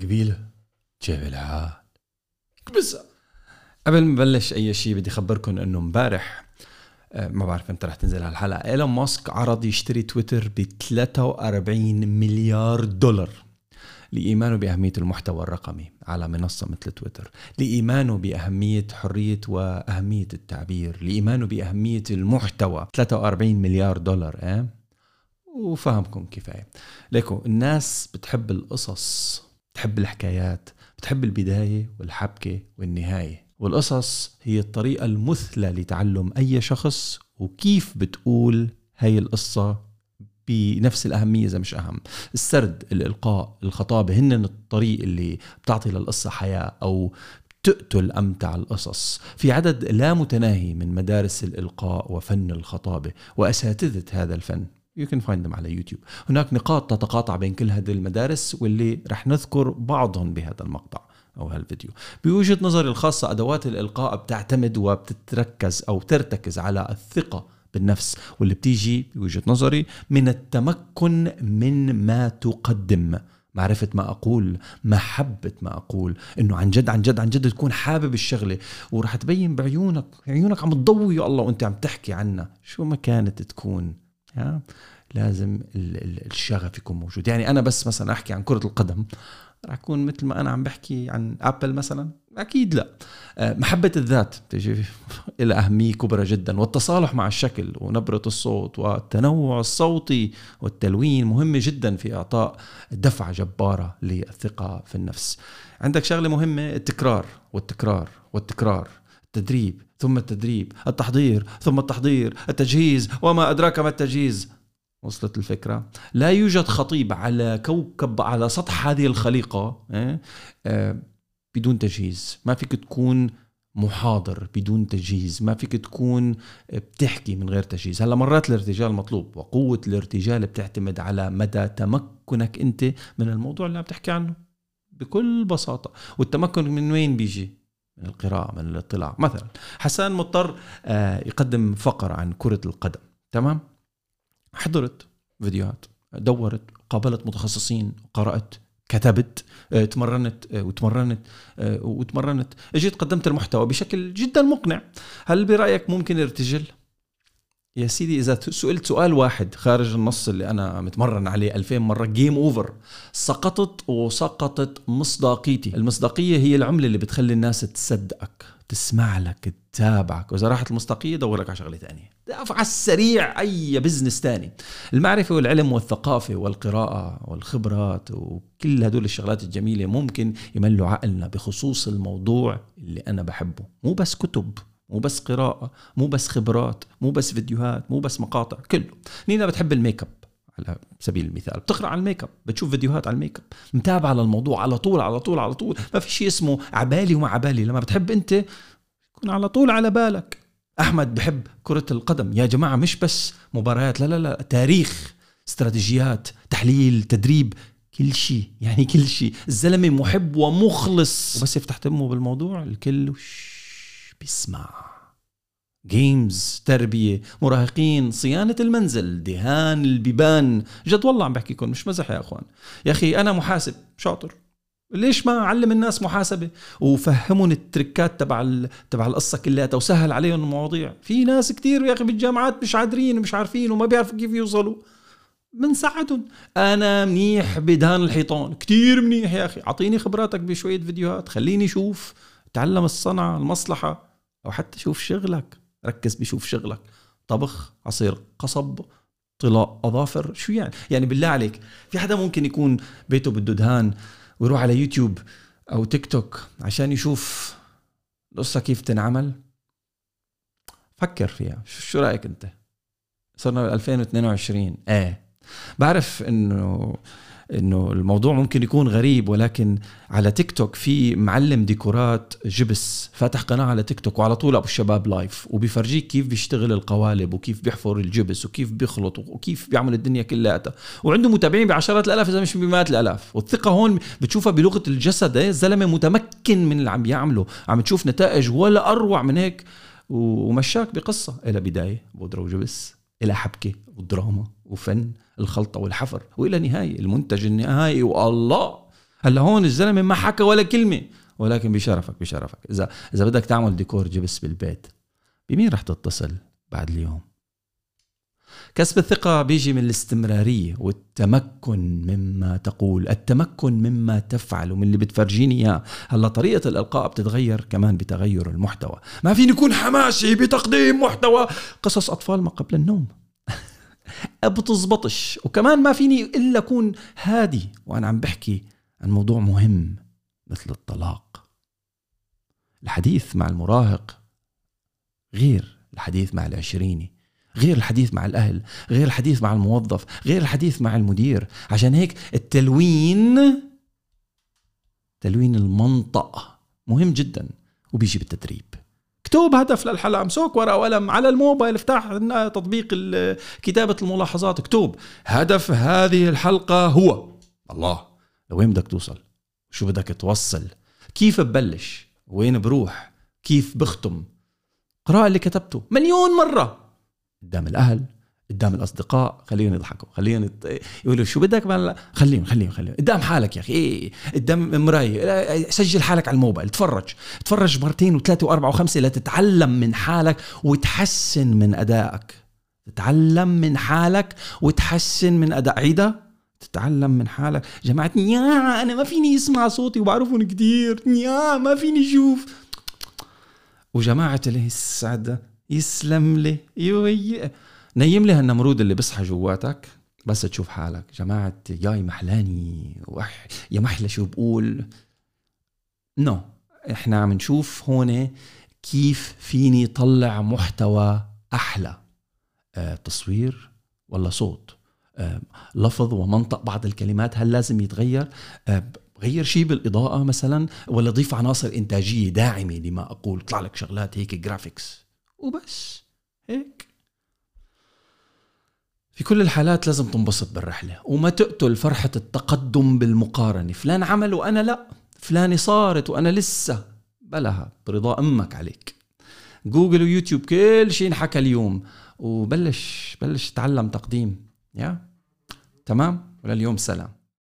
قبيلة كيف الحال بس قبل ما نبلش أي شيء بدي اخبركم إنه امبارح آه، ما بعرف إمتى رح تنزل هالحلقة. إيلون ماسك عرض يشتري تويتر ب 43 مليار دولار لإيمانه بأهمية المحتوى الرقمي على منصة مثل تويتر لإيمانه بأهمية حرية وأهمية التعبير لإيمانه بأهمية المحتوى. 43 مليار دولار آه؟ وفهمكم كفاية. ليكو الناس بتحب القصص. بتحب الحكايات بتحب البداية والحبكة والنهاية. والقصص هي الطريقة المثلى لتعلم أي شخص وكيف بتقول هاي القصة بنفس الأهمية إذا مش أهم. السرد الإلقاء الخطابة هن الطريق اللي بتعطي للقصة حياة أو تقتل أمتع القصص. في عدد لا متناهي من مدارس الإلقاء وفن الخطابة وأساتذة هذا الفن. You can find them على يوتيوب هناك نقاط تتقاطع بين كل هذه المدارس واللي رح نذكر بعضهم بهذا المقطع أو هالفيديو. بوجهة نظري الخاصة أدوات الإلقاء بتعتمد وبتتركز أو ترتكز على الثقة بالنفس واللي بتيجي بوجهة نظري من التمكن من ما تقدم. معرفة ما أقول محبة ما أقول. إنه عن جد عن جد عن جد تكون حابب الشغلة. ورح تبين بعيونك عيونك عم تضوي يا الله وأنت عم تحكي عنها. شو ما كانت تكون. ها لازم الشغف يكون موجود. يعني أنا بس مثلا أحكي عن كرة القدم رح أكون مثل ما أنا عم بحكي عن ابل مثلا؟ أكيد لا. آه، محبة الذات تجي لها أهمية كبرى جدا والتصالح مع الشكل ونبرة الصوت والتنوع الصوتي والتلوين مهمه جدا في إعطاء دفعة جبارة للثقة في النفس. عندك شغلة مهمة التكرار والتكرار والتكرار التدريب. ثم التدريب التحضير ثم التحضير التجهيز وما أدراك ما التجهيز. وصلت الفكرة؟ لا يوجد خطيب على كوكب على سطح هذه الخليقة؟ آه، بدون تجهيز. ما فيك تكون محاضر بدون تجهيز. ما فيك تكون بتحكي من غير تجهيز. هلا مرات الارتجال مطلوب وقوة الارتجال بتعتمد على مدى تمكنك انت من الموضوع اللي عم تحكي عنه بكل بساطة. والتمكن من وين بيجي؟ من القراءة من الاطلاع. مثلا حسان مضطر آه، يقدم فقرة عن كرة القدم. تمام؟ حضرت فيديوهات دورت قابلت متخصصين قرأت كتبت آه، تمرنت آه، وتمرنت وتمرنت. اجيت قدمت المحتوى بشكل جدا مقنع. هل برأيك ممكن ارتجل يا سيدي إذا سئلت سؤال واحد خارج النص اللي أنا متمرن عليه 2000 مرة game over سقطت وسقطت مصداقيتي. المصداقية هي العملة اللي بتخلي الناس تصدقك تسمع لك تتابعك. وإذا راحت المصداقية دور لك على شغلة ثانية على السريع أي business ثاني المعرفة والعلم والثقافة والقراءة والخبرات وكل هدول الشغلات الجميلة ممكن يملوا عقلنا بخصوص الموضوع اللي أنا بحبه. مو بس كتب. مو بس قراءة مو بس خبرات مو بس فيديوهات مو بس مقاطع كله. نينا بتحب ال make up على سبيل المثال. بتقرأ على ال make up بتشوف فيديوهات على ال make up متابعه للموضوع على طول على طول على طول. ما في شيء اسمه عبالي وما عبالي. لما بتحب أنت يكون على طول على بالك. أحمد بحب كرة القدم. يا جماعة مش بس مباريات لا لا لا. تاريخ استراتيجيات تحليل تدريب كل شيء. يعني كل شيء. الزلمة محب ومخلص. وبس يفتح تمه بالموضوع الكل بيسمع جيمز تربية مراهقين صيانة المنزل دهان البيبان. جد والله عم بحكيكم مش مزح يا أخوان. يا أخي أنا محاسب شاطر. ليش ما علم الناس محاسبة؟ وفهمهم التركات تبع تبع القصة كلها وسهل عليهم المواضيع. في ناس كتير يا أخي بالجامعات مش قادرين ومش عارفين وما بيعرفوا كيف يوصلوا. بنساعدهم أنا منيح بدهان الحيطان. كتير منيح يا أخي. أعطيني خبراتك بشوية فيديوهات. خليني أشوف تعلم الصنعة المصلحة. أو حتى شوف شغلك. ركز بشوف شغلك. طبخ عصير قصب طلاء أظافر شو يعني؟ يعني بالله عليك في حدا ممكن يكون بيته بده دهان ويروح على يوتيوب أو تيك توك عشان يشوف القصة كيف تنعمل؟ فكر فيها. شو رأيك أنت؟ صرنا 2022 إيه. بعرف إنه إنه الموضوع ممكن يكون غريب ولكن على تيك توك في معلم ديكورات جبس فاتح قناة على تيك توك وعلى طول أبو الشباب live وبيفرجيك كيف بيشتغل القوالب وكيف بيحفر الجبس وكيف بيخلط وكيف بيعمل الدنيا كلها وعنده متابعين بعشرات الآلاف إذا مش بمئات الآلاف. والثقة هون بتشوفها بلغة الجسد إيه، الزلمه متمكن من اللي عم بيعمله. عم تشوف نتائج ولا أروع من هيك. ومشاك بقصة. إلى بداية. بودرة وجبس. إلى حبكة. ودراما وفن الخلطة والحفر وإلى نهاية المنتج النهائي والله! هلأ هون الزلمة ما حكى ولا كلمة. ولكن بشرفك بشرفك. إذا إذا بدك تعمل ديكور جبس بالبيت بمين رح تتصل بعد اليوم؟ كسب الثقة بيجي من الاستمرارية والتمكن مما تقول التمكن مما تفعل ومن اللي بتفرجيني إياه. هلأ طريقة الإلقاء بتتغير كمان بتغير المحتوى. ما فيني يكون حماسي بتقديم محتوى. قصص أطفال ما قبل النوم. بتزبطش وكمان ما فيني إلا أكون هادي وأنا عم بحكي عن موضوع مهم مثل الطلاق. الحديث مع المراهق غير الحديث مع العشريني غير الحديث مع الأهل غير الحديث مع الموظف غير الحديث مع المدير. عشان هيك التلوين تلوين المنطق مهم جدا وبيجي بالتدريب. اكتب هدف للحلقة. امسك ورقة وقلم على الموبايل افتح تطبيق كتابة الملاحظات. اكتب هدف هذه الحلقة هو. الله لوين بدك توصل؟ شو بدك توصل؟ كيف ببلش؟ وين بروح؟ كيف بختم؟ قراءة اللي كتبته مليون مرة قدام الأهل. قدام الأصدقاء خليهم يضحكوا خليهم يت... يقولوا شو بدك ما خليهم خليهم خليهم. قدام حالك يا أخي إيه قدام مراية سجل حالك على الموبايل تفرج تفرج مرتين وثلاثة وأربعة وخمسة لتتعلم من حالك وتحسن من أدائك. تتعلم من حالك وتحسن من أداء. عيدها تتعلم من حالك. جماعة يا أنا ما فيني يسمع صوتي وبعرفهم كتير. يا ما فيني أشوف وجماعة السعادة؟ يسلم لي. يوي. نيم لي هالنمرود اللي بصحى جواتك بس تشوف حالك. جماعة ياي محلاني وح يا محلى شو بقول؟ نو no. إحنا عم نشوف هون كيف فيني طلع محتوى أحلى. أه تصوير ولا صوت؟ أه لفظ ومنطق بعض الكلمات هل لازم يتغير؟ أه غير شيء بالإضاءة مثلا؟ ولا ضيف عناصر إنتاجية داعمة لما أقول طلع لك شغلات هيك جرافيكس وبس. هيك. في كل الحالات لازم تنبسط بالرحلة وما تقتل فرحة التقدم بالمقارنة. فلان عمل وأنا لا فلانة صارت وأنا لسه. بلها برضا أمك عليك. جوجل ويوتيوب كل شيء انحكى اليوم. وبلش بلش تعلم تقديم. يا؟ تمام؟ ولليوم سلام.